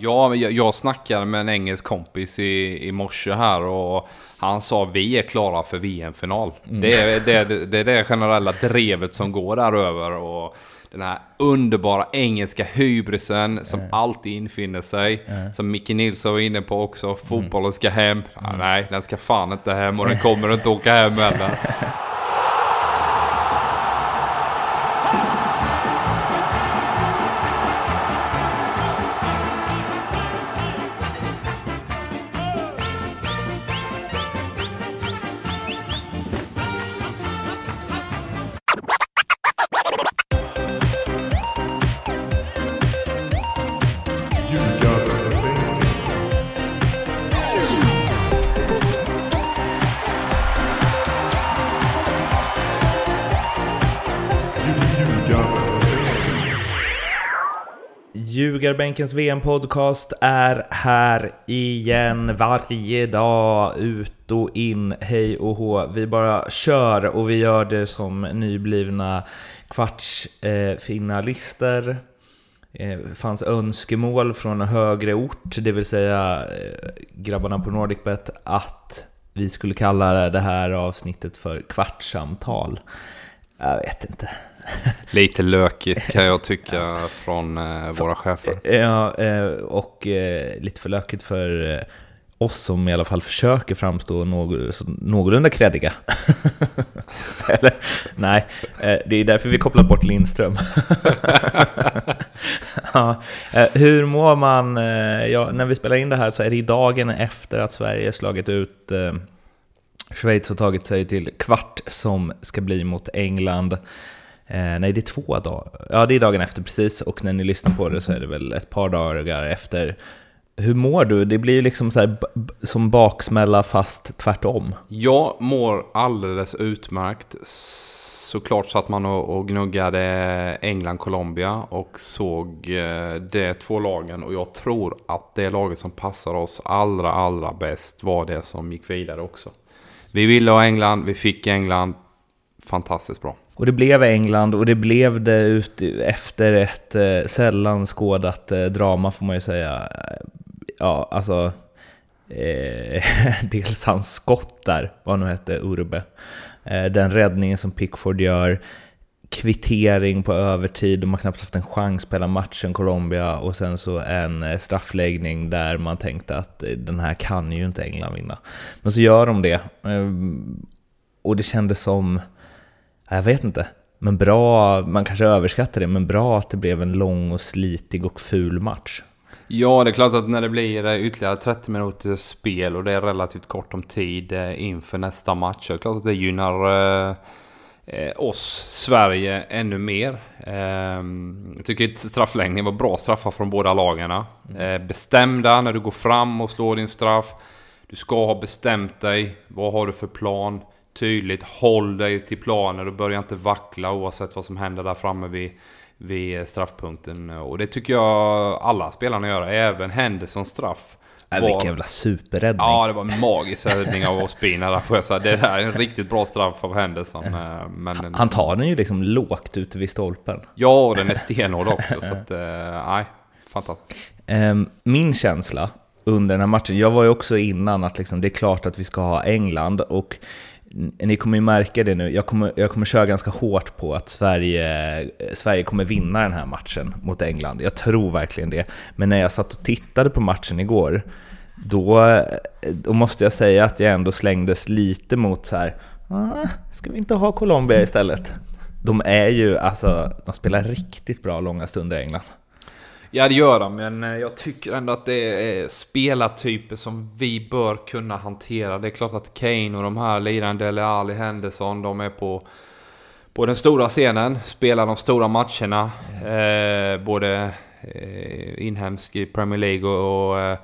Ja, jag, jag snackade med en engelsk kompis i, i morse här och han sa vi är klara för VM-final. Mm. Det, är, det, det, det är det generella drevet som går där över och den här underbara engelska hybrisen som mm. alltid infinner sig. Mm. Som Micke Nilsson var inne på också. Fotbollen ska hem. Ah, nej, den ska fan inte hem och den kommer inte åka hem heller. Ljugarbänkens VM-podcast är här igen varje dag, ut och in, hej och hå. Vi bara kör och vi gör det som nyblivna kvartsfinalister. Eh, fanns önskemål från en högre ort, det vill säga eh, grabbarna på NordicBet, att vi skulle kalla det här avsnittet för kvartssamtal. Jag vet inte. Lite lökigt kan jag tycka från eh, våra chefer. Ja, eh, och eh, lite för lökigt för eh, oss som i alla fall försöker framstå någ någorlunda kreddiga. Eller, nej, eh, det är därför vi kopplar bort Lindström. ja, eh, hur mår man? Ja, när vi spelar in det här så är det dagen efter att Sverige slagit ut Schweiz har tagit sig till kvart som ska bli mot England. Eh, nej, det är två dagar. Ja, det är dagen efter precis. Och när ni lyssnar på det så är det väl ett par dagar efter. Hur mår du? Det blir liksom så här, som baksmälla fast tvärtom. Jag mår alldeles utmärkt. Såklart satt man och gnuggade England-Colombia och såg eh, de två lagen. Och jag tror att det laget som passar oss allra, allra bäst var det som gick vidare också. Vi ville ha England, vi fick England. Fantastiskt bra. Och det blev England och det blev det ut efter ett eh, sällan skådat eh, drama får man ju säga. Eh, ja, alltså... Eh, dels hans skott där, vad nu hette, Urbe. Eh, den räddningen som Pickford gör. Kvittering på övertid, de har knappt haft en chans på hela matchen, Colombia. Och sen så en eh, straffläggning där man tänkte att eh, den här kan ju inte England vinna. Men så gör de det. Ehm, och det kändes som jag vet inte. Men bra, man kanske överskattar det, men bra att det blev en lång och slitig och ful match. Ja, det är klart att när det blir eh, ytterligare 30 minuters spel och det är relativt kort om tid inför nästa match. Så det är klart att det gynnar eh, oss, Sverige, ännu mer. Eh, jag tycker att straffläggningen var bra straffar från båda lagen. Eh, bestämda när du går fram och slår din straff. Du ska ha bestämt dig. Vad har du för plan? tydligt. Håll dig till planen och börja inte vackla oavsett vad som händer där framme vid, vid straffpunkten. Och det tycker jag alla spelarna gör, även Hendersons straff. Äh, var... Vilken jävla superräddning. Ja, det var en magisk räddning av Ospina där får jag säga. Det där är en riktigt bra straff av Henderson. Eh, men... Han tar den ju liksom lågt ute vid stolpen. Ja, och den är stenhård också. så att, eh, nej, fantastiskt. Ehm, min känsla under den här matchen, jag var ju också innan att liksom, det är klart att vi ska ha England och ni kommer ju märka det nu, jag kommer, jag kommer köra ganska hårt på att Sverige, eh, Sverige kommer vinna den här matchen mot England. Jag tror verkligen det. Men när jag satt och tittade på matchen igår, då, eh, då måste jag säga att jag ändå slängdes lite mot så här, ah, ska vi inte ha Colombia istället? De är ju, alltså, de spelar riktigt bra långa stunder i England. Ja, det gör de, men eh, jag tycker ändå att det är spelartyper som vi bör kunna hantera. Det är klart att Kane och de här lirande, eller Ali Henderson, de är på, på den stora scenen, spelar de stora matcherna. Eh, både eh, inhemsk i Premier League och, och eh,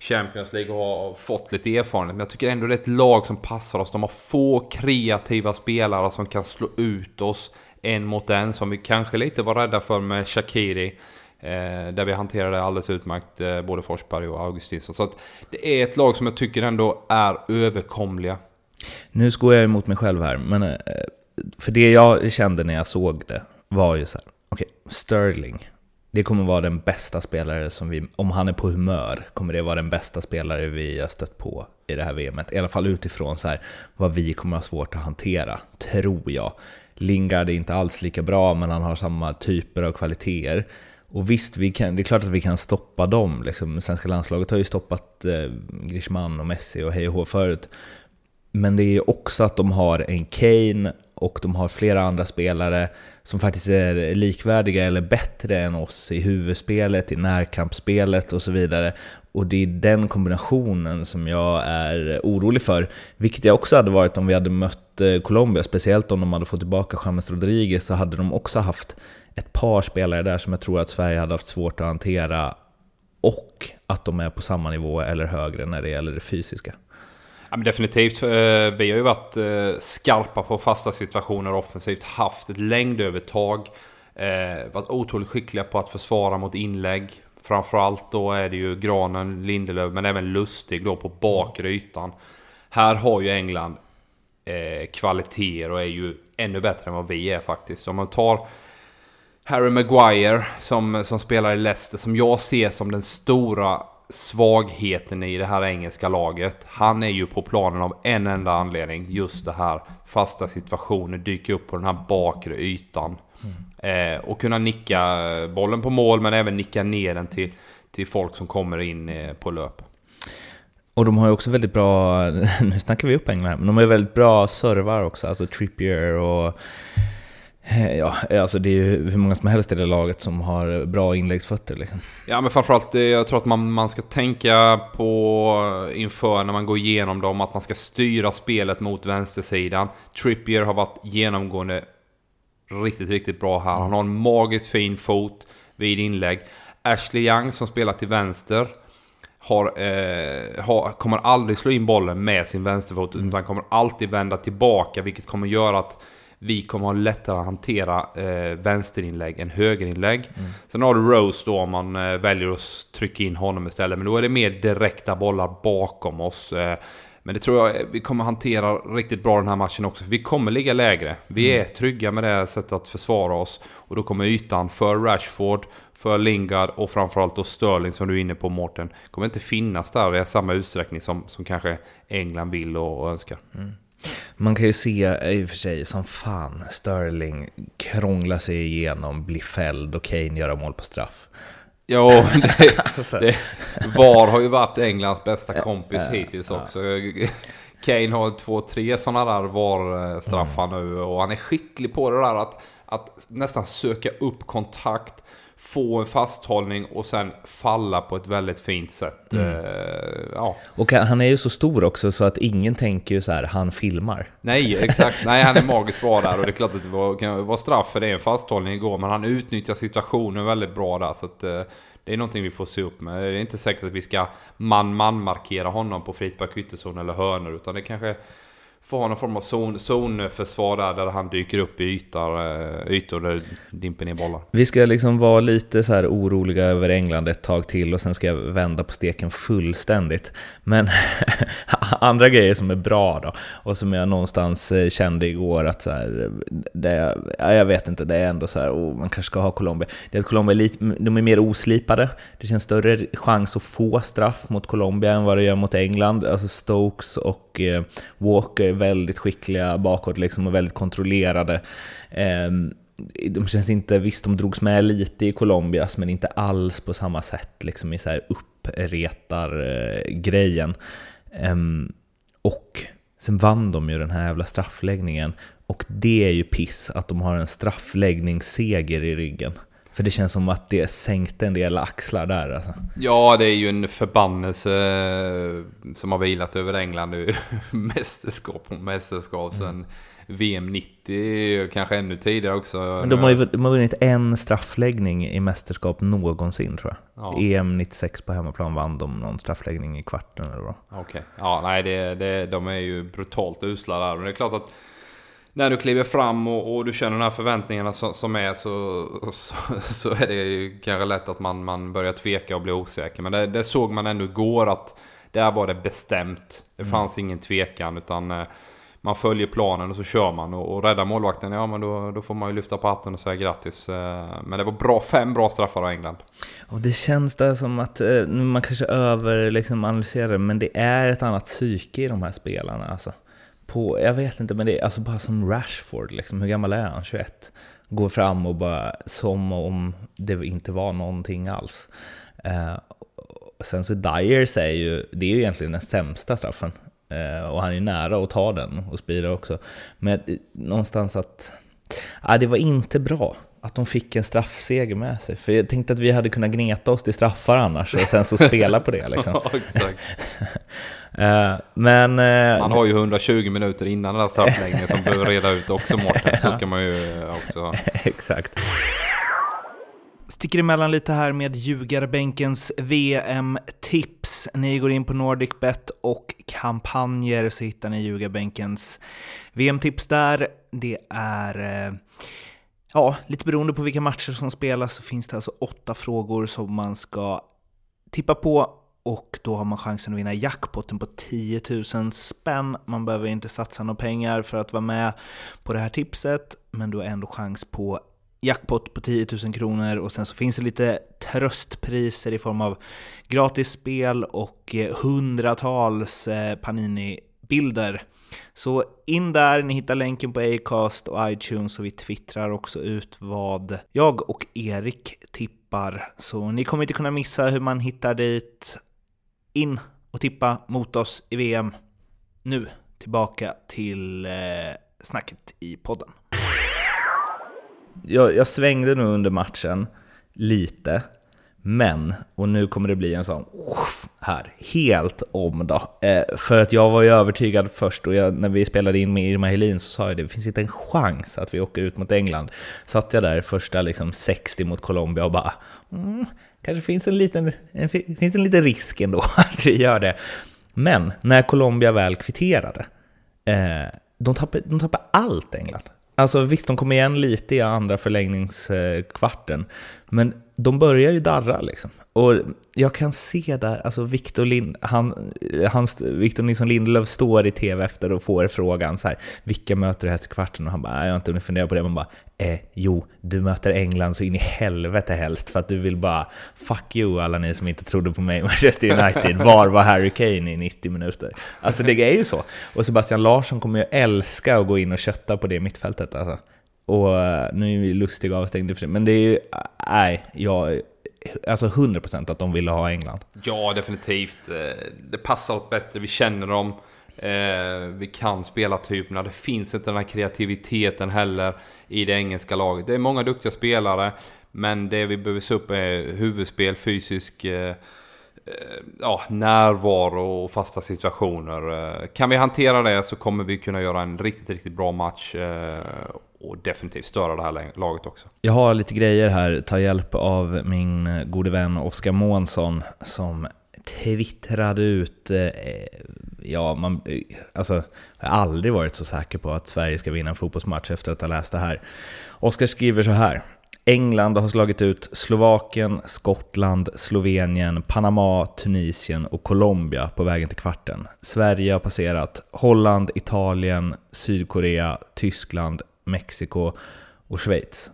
Champions League och har fått lite erfarenhet. Men jag tycker ändå det är ett lag som passar oss. De har få kreativa spelare som kan slå ut oss en mot en, som vi kanske lite var rädda för med Shakiri. Eh, där vi hanterade alldeles utmärkt eh, både Forsberg och Augustinsson. Så att det är ett lag som jag tycker ändå är överkomliga. Nu går jag emot mig själv här, men eh, för det jag kände när jag såg det var ju så här, okej, okay, Sterling. det kommer vara den bästa spelare som vi, om han är på humör, kommer det vara den bästa spelare vi har stött på i det här VMet. I alla fall utifrån så här, vad vi kommer ha svårt att hantera, tror jag. Lingard är inte alls lika bra, men han har samma typer av kvaliteter. Och visst, vi kan, det är klart att vi kan stoppa dem. Liksom. Svenska landslaget har ju stoppat eh, Griezmann och Messi och hej och hå förut. Men det är också att de har en Kane och de har flera andra spelare som faktiskt är likvärdiga eller bättre än oss i huvudspelet, i närkampsspelet och så vidare. Och det är den kombinationen som jag är orolig för, vilket jag också hade varit om vi hade mött eh, Colombia, speciellt om de hade fått tillbaka James Rodriguez så hade de också haft ett par spelare där som jag tror att Sverige hade haft svårt att hantera och att de är på samma nivå eller högre när det gäller det fysiska. Ja, men definitivt. Eh, vi har ju varit eh, skarpa på fasta situationer offensivt, haft ett längdövertag, eh, varit otroligt skickliga på att försvara mot inlägg. Framförallt då är det ju Granen, Lindelöf, men även Lustig då på bakre ytan. Här har ju England kvaliteter och är ju ännu bättre än vad vi är faktiskt. Om man tar Harry Maguire som, som spelar i Leicester, som jag ser som den stora svagheten i det här engelska laget. Han är ju på planen av en enda anledning. Just det här fasta situationer, dyker upp på den här bakre ytan. Mm. Eh, och kunna nicka bollen på mål men även nicka ner den till, till folk som kommer in eh, på löp. Och de har ju också väldigt bra, nu snackar vi upp England, men de har ju väldigt bra servar också, alltså Trippier och ja, alltså det är ju hur många som helst i det laget som har bra inläggsfötter. Liksom. Ja, men framförallt eh, jag tror att man, man ska tänka på inför när man går igenom dem att man ska styra spelet mot vänstersidan. Trippier har varit genomgående riktigt, riktigt bra här. Han har en magiskt fin fot vid inlägg. Ashley Young som spelar till vänster har, eh, har, kommer aldrig slå in bollen med sin vänsterfot utan kommer alltid vända tillbaka vilket kommer göra att vi kommer ha lättare att hantera eh, vänsterinlägg än högerinlägg. Mm. Sen har du Rose då om man eh, väljer att trycka in honom istället. Men då är det mer direkta bollar bakom oss. Eh, men det tror jag vi kommer hantera riktigt bra den här matchen också. Vi kommer ligga lägre. Vi mm. är trygga med det sättet att försvara oss. Och då kommer ytan för Rashford, för Lingard och framförallt då Sterling som du är inne på Mårten. Kommer inte finnas där i samma utsträckning som, som kanske England vill och, och önskar. Mm. Man kan ju se i och för sig som fan Sterling krångla sig igenom, bli fälld och Kane göra mål på straff. Jo, det, alltså. det, VAR har ju varit Englands bästa kompis ja, hittills ja. också. Kane har två, tre sådana där VAR-straffar mm. nu och han är skicklig på det där att, att nästan söka upp kontakt få en fasthållning och sen falla på ett väldigt fint sätt. Mm. Uh, ja. Och han är ju så stor också så att ingen tänker ju så här, han filmar. Nej, exakt. Nej, han är magiskt bra där och det är klart att det var, vara straff för det, en fasthållning igår, men han utnyttjar situationen väldigt bra där. Så att, uh, det är någonting vi får se upp med. Det är inte säkert att vi ska man-man markera honom på frispark, ytterzon eller hörnor, utan det kanske få ha någon form av zon, zonförsvar där, där han dyker upp i ytor, eh, ytor där dimper ner bollar. Vi ska liksom vara lite så här oroliga över England ett tag till och sen ska jag vända på steken fullständigt. Men andra grejer som är bra då, och som jag någonstans eh, kände igår att så här, det, jag vet inte, det är ändå så här, oh, man kanske ska ha Colombia. Det är att Colombia är, lite, de är mer oslipade. Det känns större chans att få straff mot Colombia än vad det gör mot England. Alltså Stokes och eh, Walker väldigt skickliga bakåt liksom och väldigt kontrollerade. Ehm, de känns inte, visst de drogs med lite i Colombias men inte alls på samma sätt liksom i så här uppretar-grejen. Ehm, och sen vann de ju den här jävla straffläggningen och det är ju piss att de har en straffläggningsseger i ryggen. För det känns som att det sänkte en del axlar där alltså. Ja, det är ju en förbannelse eh, som har vilat över England nu. mästerskap på mästerskap mm. sen VM 90, kanske ännu tidigare också. Men de har ju de har vunnit en straffläggning i mästerskap någonsin tror jag. Ja. EM 96 på hemmaplan vann de någon straffläggning i kvarten eller vad. Okej, okay. ja nej det, det, de är ju brutalt usla där. Men det är klart att när du kliver fram och, och, du känner de här förväntningarna som, som är så, så, så, är det ju kanske lätt att man, man börjar tveka och bli osäker. Men det, det såg man ändå igår att där var det bestämt. Det mm. fanns ingen tvekan utan eh, man följer planen och så kör man och, och räddar målvakten, ja men då, då får man ju lyfta på hatten och säga grattis. Eh, men det var bra, fem bra straffar av England. Och det känns där som att, eh, man kanske över liksom analyserar det, men det är ett annat psyke i de här spelarna alltså. På, jag vet inte, men det är alltså bara som Rashford, liksom, hur gammal är han? 21? Går fram och bara som om det inte var någonting alls. Eh, sen så Dyers är ju, det är ju egentligen den sämsta straffen Eh, och han är nära att ta den och spira också. Men någonstans att... Ja, det var inte bra att de fick en straffseger med sig. För jag tänkte att vi hade kunnat gneta oss till straffar annars och sen så spela på det. Liksom. uh, men... Man har ju 120 minuter innan den där straffläggningen som behöver reda ut också Mårten. Så ska man ju också... Exakt. Sticker emellan lite här med ljugarbänkens VM-tips. Ni går in på NordicBet och kampanjer så hittar ni ljugarbänkens VM-tips där. Det är, eh, ja, lite beroende på vilka matcher som spelas så finns det alltså åtta frågor som man ska tippa på och då har man chansen att vinna jackpotten på 10 000 spänn. Man behöver inte satsa några pengar för att vara med på det här tipset, men du har ändå chans på jackpot på 10 000 kronor och sen så finns det lite tröstpriser i form av gratis spel och eh, hundratals eh, Panini-bilder. Så in där, ni hittar länken på Acast och iTunes och vi twittrar också ut vad jag och Erik tippar. Så ni kommer inte kunna missa hur man hittar dit. In och tippa mot oss i VM. Nu tillbaka till eh, snacket i podden jag, jag svängde nog under matchen lite. Men, och nu kommer det bli en sån här, helt om då. Eh, för att jag var ju övertygad först och jag, när vi spelade in med Irma Helin så sa jag det, det finns inte en chans att vi åker ut mot England. Satt jag där första liksom 60 mot Colombia och bara, mm, kanske finns en, liten, en, finns en liten risk ändå att vi gör det. Men när Colombia väl kvitterade, eh, de tappade, de tappade allt England. Alltså visst, de kom igen lite i andra förlängningskvarten, men de börjar ju darra liksom. Och jag kan se där, alltså Victor, Lind, han, han, Victor Nilsson Lindelöf står i tv efter och får frågan så här, vilka möter du helst i kvarten? Och han bara, jag har inte hunnit fundera på det. Man bara, eh, jo, du möter England så in i helvete helst för att du vill bara, fuck you alla ni som inte trodde på mig Manchester United, var var Harry Kane i 90 minuter? Alltså det är ju så. Och Sebastian Larsson kommer ju älska att gå in och kötta på det mittfältet alltså. Och eh, nu är vi lustiga avstängda för sig, men det är ju, nej, jag alltså 100% att de ville ha England. Ja, definitivt. Eh, det passar oss bättre, vi känner dem. Eh, vi kan spela typerna. Det finns inte den här kreativiteten heller i det engelska laget. Det är många duktiga spelare, men det vi behöver se upp är huvudspel, fysisk ja, närvaro och fasta situationer. Kan vi hantera det så kommer vi kunna göra en riktigt, riktigt bra match och definitivt störa det här laget också. Jag har lite grejer här, ta hjälp av min gode vän Oskar Månsson som twittrade ut, eh, ja, man, alltså, jag har aldrig varit så säker på att Sverige ska vinna en fotbollsmatch efter att ha läst det här. Oskar skriver så här. England har slagit ut Slovakien, Skottland, Slovenien, Panama, Tunisien och Colombia på vägen till kvarten. Sverige har passerat Holland, Italien, Sydkorea, Tyskland, Mexiko och Schweiz.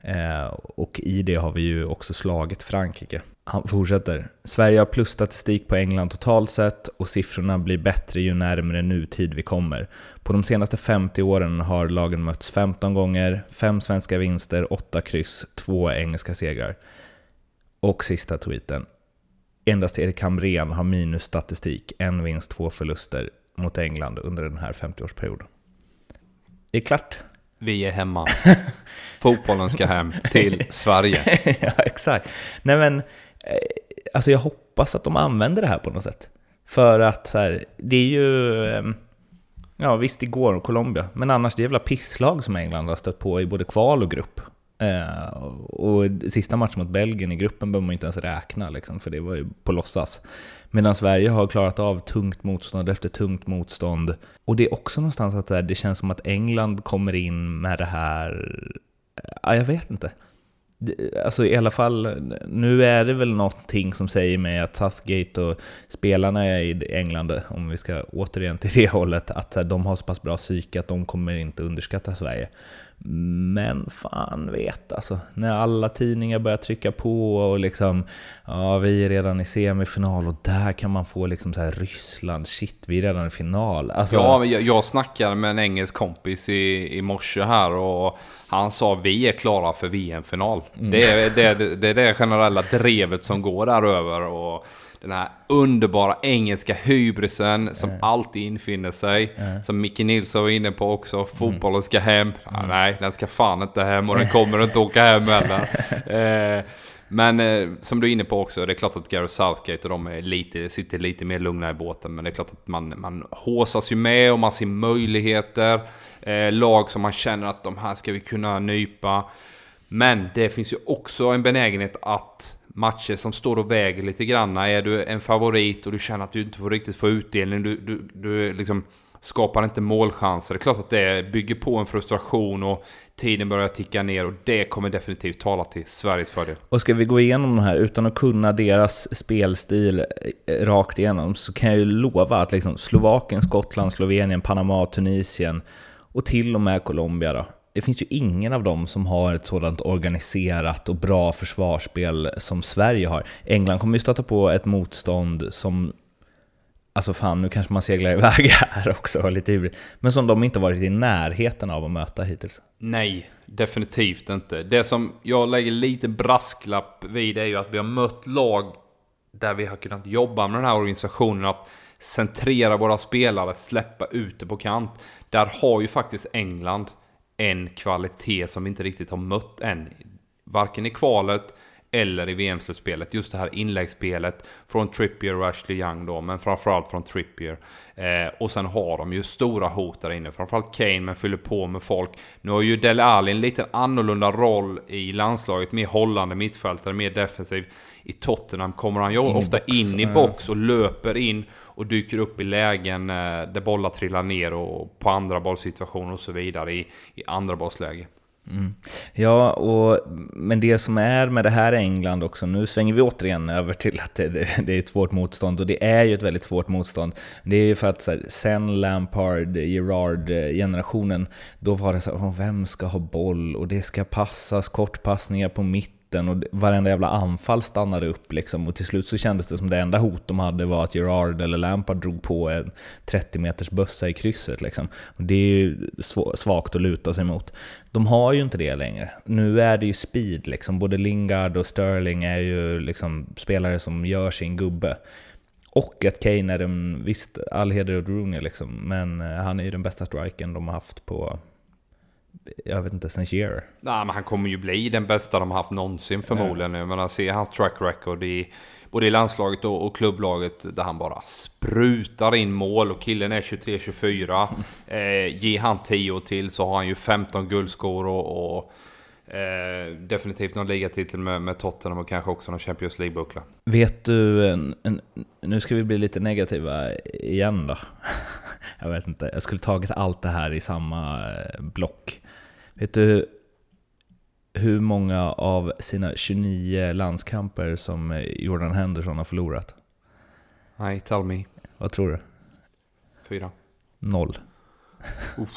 Eh, och i det har vi ju också slagit Frankrike. Han fortsätter. Sverige har plusstatistik på England totalt sett och siffrorna blir bättre ju närmare nutid vi kommer. På de senaste 50 åren har lagen mötts 15 gånger, 5 svenska vinster, 8 kryss, 2 engelska segrar. Och sista tweeten. Endast Erik Hamrén har minusstatistik, en vinst, två förluster mot England under den här 50-årsperioden. Det är klart. Vi är hemma. Fotbollen ska hem till Sverige. ja, exakt. Nej men, eh, alltså jag hoppas att de använder det här på något sätt. För att så här, det är ju... Ehm, ja visst, igår Colombia, men annars det jävla pisslag som England har stött på i både kval och grupp. Eh, och sista matchen mot Belgien i gruppen behöver man inte ens räkna, liksom, för det var ju på låtsas. Medan Sverige har klarat av tungt motstånd efter tungt motstånd. Och det är också någonstans att det känns som att England kommer in med det här... Eh, ja, jag vet inte. Alltså i alla fall, nu är det väl någonting som säger mig att Southgate och spelarna i England, om vi ska återigen till det hållet, att de har så pass bra psyke att de kommer inte underskatta Sverige. Men fan vet alltså, när alla tidningar börjar trycka på och liksom Ja, vi är redan i semifinal och där kan man få liksom så här Ryssland, shit vi är redan i final. Alltså... Ja, jag, jag snackade med en engelsk kompis i, i morse här och han sa vi är klara för VM-final. Mm. Det, är, det, det är det generella drevet som går där över och den här underbara engelska hybrisen som mm. alltid infinner sig. Mm. Som Micke Nilsson var inne på också. Fotbollen ska hem. Ah, nej, den ska fan inte hem och den kommer inte åka hem heller. eh, men eh, som du är inne på också, det är klart att Gary Southgate och de är lite, sitter lite mer lugna i båten. Men det är klart att man, man håsas ju med och man ser möjligheter. Eh, lag som man känner att de här ska vi kunna nypa. Men det finns ju också en benägenhet att matcher som står och väger lite grann. Är du en favorit och du känner att du inte får riktigt få utdelning. Du, du, du liksom skapar inte målchanser. Det är klart att det bygger på en frustration och tiden börjar ticka ner och det kommer definitivt tala till Sveriges fördel. Och ska vi gå igenom de här utan att kunna deras spelstil eh, rakt igenom så kan jag ju lova att liksom Slovakien, Skottland, Slovenien, Panama, Tunisien och till och med Colombia då, det finns ju ingen av dem som har ett sådant organiserat och bra försvarsspel som Sverige har. England kommer ju stöta på ett motstånd som Alltså fan, nu kanske man seglar iväg här också, lite hybrid. Men som de inte varit i närheten av att möta hittills. Nej, definitivt inte. Det som jag lägger lite brasklapp vid är ju att vi har mött lag där vi har kunnat jobba med den här organisationen. Att centrera våra spelare, släppa ut det på kant. Där har ju faktiskt England en kvalitet som vi inte riktigt har mött än. Varken i kvalet eller i VM-slutspelet. Just det här inläggsspelet från Trippier och Ashley Young då, men framförallt från Trippier. Eh, och sen har de ju stora hot där inne, framförallt Kane, men fyller på med folk. Nu har ju Dele Alli en lite annorlunda roll i landslaget, mer hållande mittfältare, mer defensiv. I Tottenham kommer han ju ofta in i box och löper in och dyker upp i lägen eh, där bollar trillar ner och på andra bollsituationer och så vidare i, i andra bollsläge. Mm. Ja, och, men det som är med det här England också, nu svänger vi återigen över till att det, det, det är ett svårt motstånd, och det är ju ett väldigt svårt motstånd. Det är ju för att här, sen Lampard, Gerard-generationen, då var det så här, vem ska ha boll? Och det ska passas kortpassningar på mitten och varenda jävla anfall stannade upp liksom. Och till slut så kändes det som det enda hot de hade var att Gerard eller Lampard drog på en 30 meters bössa i krysset liksom. Och det är ju svagt att luta sig mot. De har ju inte det längre. Nu är det ju speed liksom. Både Lingard och Sterling är ju liksom spelare som gör sin gubbe. Och att Kane är den, visst, all heder åt Rooney liksom, men eh, han är ju den bästa striken de har haft på jag vet inte, sen Shearer. Nej, men han kommer ju bli den bästa de har haft någonsin förmodligen. Jag menar, se hans track record i både i landslaget och, och klubblaget där han bara sprutar in mål och killen är 23-24. Eh, ge han 10 till så har han ju 15 guldskor och, och eh, definitivt någon ligatitel med, med Tottenham och kanske också någon Champions League-buckla. Vet du, en, en, nu ska vi bli lite negativa igen då. jag vet inte, jag skulle tagit allt det här i samma eh, block. Vet du hur många av sina 29 landskamper som Jordan Henderson har förlorat? Nej, tell me. Vad tror du? Fyra. Noll.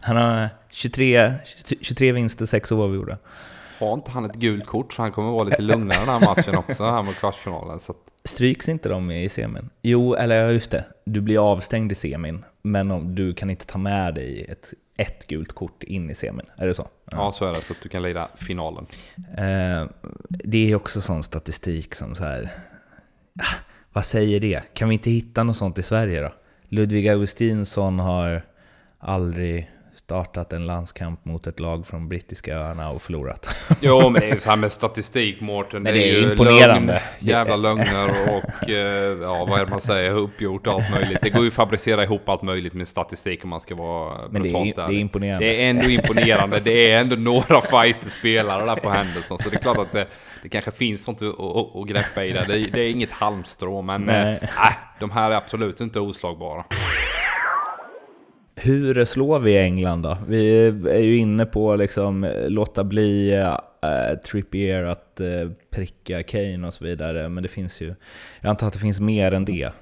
han har 23, 23 vinster, 6 oavgjorda. Har inte han ett gult kort så han kommer vara lite lugnare den här matchen också, här mot kvartsfinalen. Så. Stryks inte de i semin? Jo, eller just det. Du blir avstängd i semin, men om, du kan inte ta med dig ett ett gult kort in i semin. Är det så? Ja, ja så är det. Så att du kan leda finalen. Eh, det är också sån statistik som så här... Ah, vad säger det? Kan vi inte hitta något sånt i Sverige då? Ludvig Augustinsson har aldrig startat en landskamp mot ett lag från brittiska öarna och förlorat. Jo, men det är så här med statistik, Mårten. Det, det, är, är imponerande. Lögn, jävla lögner och, eh, ja, vad är det man säger, uppgjort och allt möjligt. Det går ju att fabricera ihop allt möjligt med statistik om man ska vara Men det är, det är imponerande. Det är ändå imponerande. Det är ändå några fighter-spelare där på Henderson, så det är klart att det, det kanske finns sånt att, att, att greppa i det. Det är, det är inget halmstrå, men Nej. äh, de här är absolut inte oslagbara. Hur slår vi England då? Vi är ju inne på liksom låta bli äh, Trippier att äh, pricka Kane och så vidare, men det finns ju... Jag antar att det finns mer än det.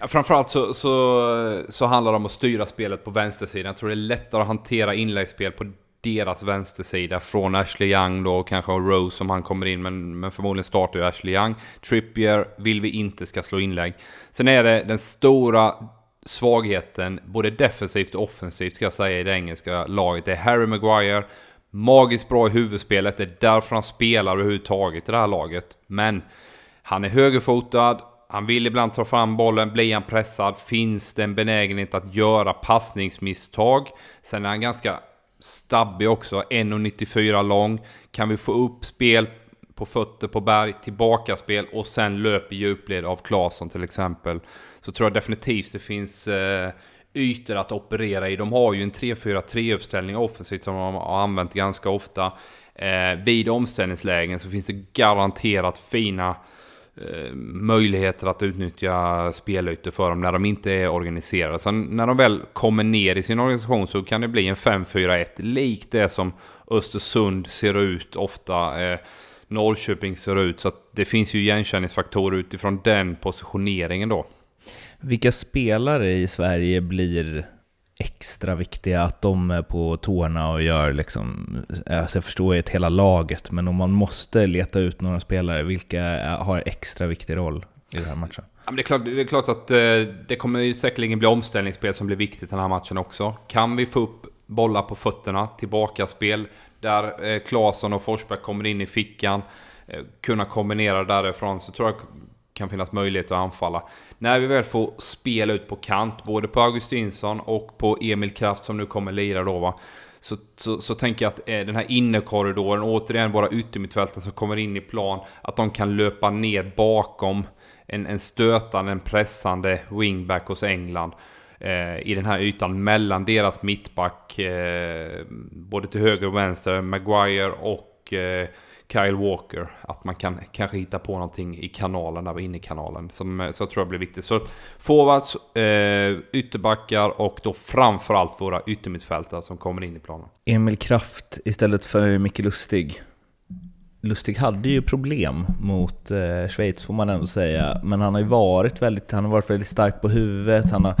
Ja, framförallt så, så, så handlar det om att styra spelet på vänstersidan. Jag tror det är lättare att hantera inläggsspel på deras vänstersida från Ashley Young då, och kanske Rose om han kommer in, men, men förmodligen startar ju Ashley Young. Trippier vill vi inte ska slå inlägg. Sen är det den stora svagheten, både defensivt och offensivt ska jag säga i det engelska laget, det är Harry Maguire. Magiskt bra i huvudspelet, det är därför han spelar överhuvudtaget i det här laget. Men han är högerfotad, han vill ibland ta fram bollen, blir han pressad finns det en benägenhet att göra passningsmisstag. Sen är han ganska stabbig också, 1,94 lång. Kan vi få upp spel på fötter på berg, tillbaka spel och sen löp i djupled av Claesson till exempel. Så tror jag definitivt det finns eh, ytor att operera i. De har ju en 3-4-3 uppställning offensivt som de har använt ganska ofta. Eh, vid omställningslägen så finns det garanterat fina Eh, möjligheter att utnyttja spelytor för dem när de inte är organiserade. Sen när de väl kommer ner i sin organisation så kan det bli en 5-4-1 likt det som Östersund ser ut ofta. Eh, Norrköping ser ut. Så det finns ju igenkänningsfaktorer utifrån den positioneringen då. Vilka spelare i Sverige blir extra viktiga, att de är på tårna och gör liksom, alltså jag förstår ett hela laget, men om man måste leta ut några spelare, vilka har extra viktig roll i den här matchen? Ja, det, är klart, det är klart att eh, det kommer säkerligen bli omställningsspel som blir viktigt i den här matchen också. Kan vi få upp bollar på fötterna, tillbaka spel där eh, Claesson och Forsberg kommer in i fickan, eh, kunna kombinera därifrån, så tror jag kan finnas möjlighet att anfalla. När vi väl får spela ut på kant, både på Augustinsson och på Emil Kraft som nu kommer lira då va. Så, så, så tänker jag att eh, den här innerkorridoren, återigen våra yttermittfältare som kommer in i plan, att de kan löpa ner bakom en, en stötande, en pressande wingback hos England. Eh, I den här ytan mellan deras mittback, eh, både till höger och vänster, Maguire och eh, Kyle Walker. Att man kan kanske hitta på någonting i kanalen, där inne i kanalen. Som, så jag tror jag blir viktigt. Så forwards, ytterbackar och då framförallt våra yttermittfältare som kommer in i planen. Emil Kraft istället för Micke Lustig. Lustig hade ju problem mot eh, Schweiz får man ändå säga, men han har ju varit väldigt, han har varit väldigt stark på huvudet, han har,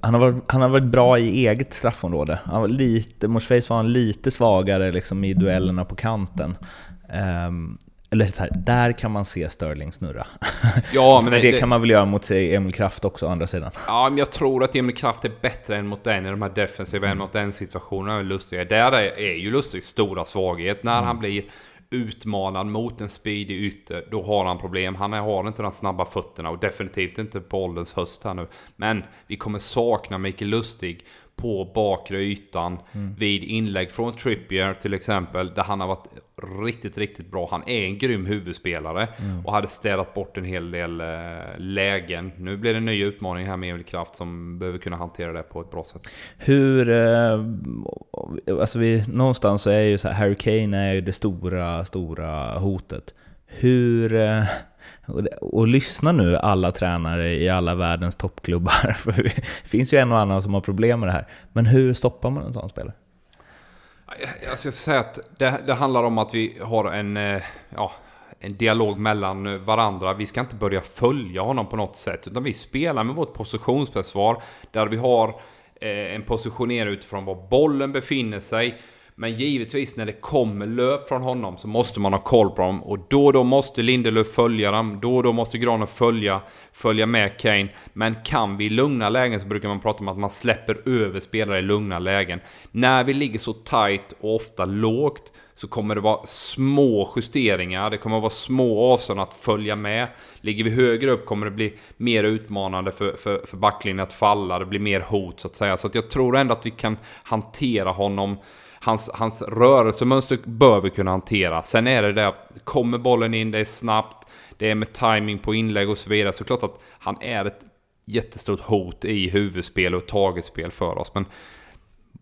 han har, varit, han har varit bra i eget straffområde. Han var lite, mot Schweiz var han lite svagare liksom, i duellerna på kanten. Um, eller så här, där kan man se Sterling snurra. Ja, men det, det, kan man väl göra mot sig Emil Kraft också å andra sidan. Ja, men jag tror att Emil Kraft är bättre än mot den i de här defensiva, mm. än mot den situationen. Lustiga. Där är, är ju Lustigs stora svaghet. När mm. han blir utmanad mot en speedig ytter, då har han problem. Han har inte de snabba fötterna och definitivt inte på ålderns höst här nu. Men vi kommer sakna Mikael Lustig på bakre ytan mm. vid inlägg från Trippier till exempel, där han har varit riktigt, riktigt bra. Han är en grym huvudspelare mm. och hade städat bort en hel del äh, lägen. Nu blir det en ny utmaning här med Emil Kraft som behöver kunna hantera det på ett bra sätt. Hur, äh, alltså vi, någonstans så är ju så här, Harry Kane är ju det stora, stora hotet. Hur och, och, lyssna nu alla tränare i alla världens toppklubbar, för det finns ju en och annan som har problem med det här. Men hur stoppar man en sån spelare? Alltså, jag ska säga att det, det handlar om att vi har en, eh, ja, en dialog mellan varandra. Vi ska inte börja följa honom på något sätt, utan vi spelar med vårt positionsförsvar där vi har eh, en positionering utifrån var bollen befinner sig. Men givetvis när det kommer löp från honom så måste man ha koll på dem. Och då och då måste Lindelöf följa dem. Då och då måste Granen följa, följa med Kane. Men kan vi i lugna lägen så brukar man prata om att man släpper över spelare i lugna lägen. När vi ligger så tight och ofta lågt så kommer det vara små justeringar. Det kommer vara små avstånd att följa med. Ligger vi högre upp kommer det bli mer utmanande för, för, för backlinjen att falla. Det blir mer hot så att säga. Så att jag tror ändå att vi kan hantera honom hans, hans rörelsemönster bör vi kunna hantera. Sen är det där, kommer bollen in, det är snabbt, det är med timing på inlägg och så vidare. Så klart att han är ett jättestort hot i huvudspel och tagetspel för oss. Men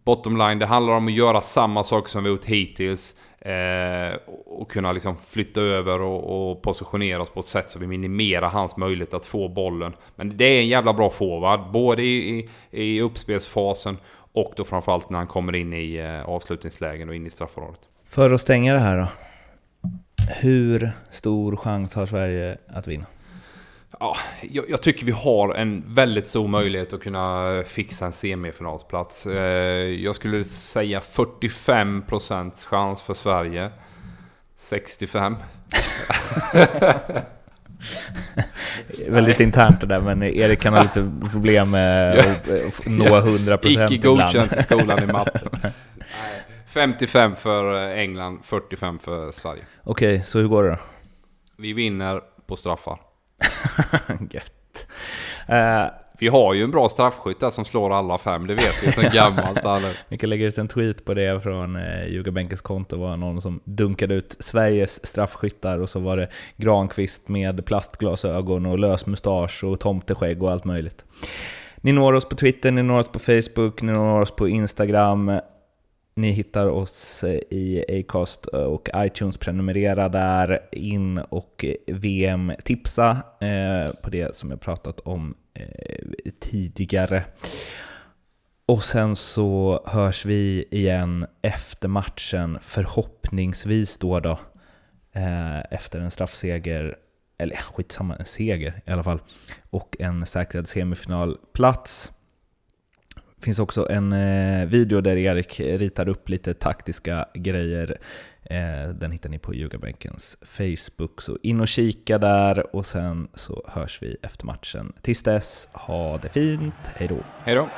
bottom line, det handlar om att göra samma sak som vi gjort hittills. Eh, och kunna liksom flytta över och, och, positionera oss på ett sätt så vi minimerar hans möjlighet att få bollen. Men det är en jävla bra forward, både i, i, i uppspelsfasen och då framförallt när han kommer in i eh, avslutningslägen och in i straffområdet. För att stänga det här då. Hur stor chans har Sverige att vinna? Ja, jag, jag, tycker vi har en väldigt stor möjlighet att kunna fixa en semifinalsplats. Eh, jag skulle säga 45% chans för Sverige. 65. Väldigt internt det där, men Erik kan ha lite problem med att nå 100% Icke godkänt i skolan i matte. 55 för England, 45 för Sverige. Okej, okay, så hur går det då? Vi vinner på straffar. Gött. Uh, vi har ju en bra straffskytt där som slår alla fem, det vet vi sen gammalt. vi kan lägga ut en tweet på det från eh, Ljugarbänkens konto. Det var någon som dunkade ut Sveriges straffskyttar och så var det Granqvist med plastglasögon och lös mustasch och tomteskägg och allt möjligt. Ni når oss på Twitter, ni når oss på Facebook, ni når oss på Instagram. Ni hittar oss eh, i Acast eh, och iTunes, prenumerera där, in och eh, VM-tipsa på det som jag pratat om tidigare. Och sen så hörs vi igen efter matchen, förhoppningsvis då då, efter en straffseger, eller skitsamma, en seger i alla fall, och en säkrad semifinalplats finns också en eh, video där Erik ritar upp lite taktiska grejer. Eh, den hittar ni på Ljugarbänkens Facebook, så in och kika där och sen så hörs vi efter matchen. Tills dess, ha det fint, hejdå! Hejdå!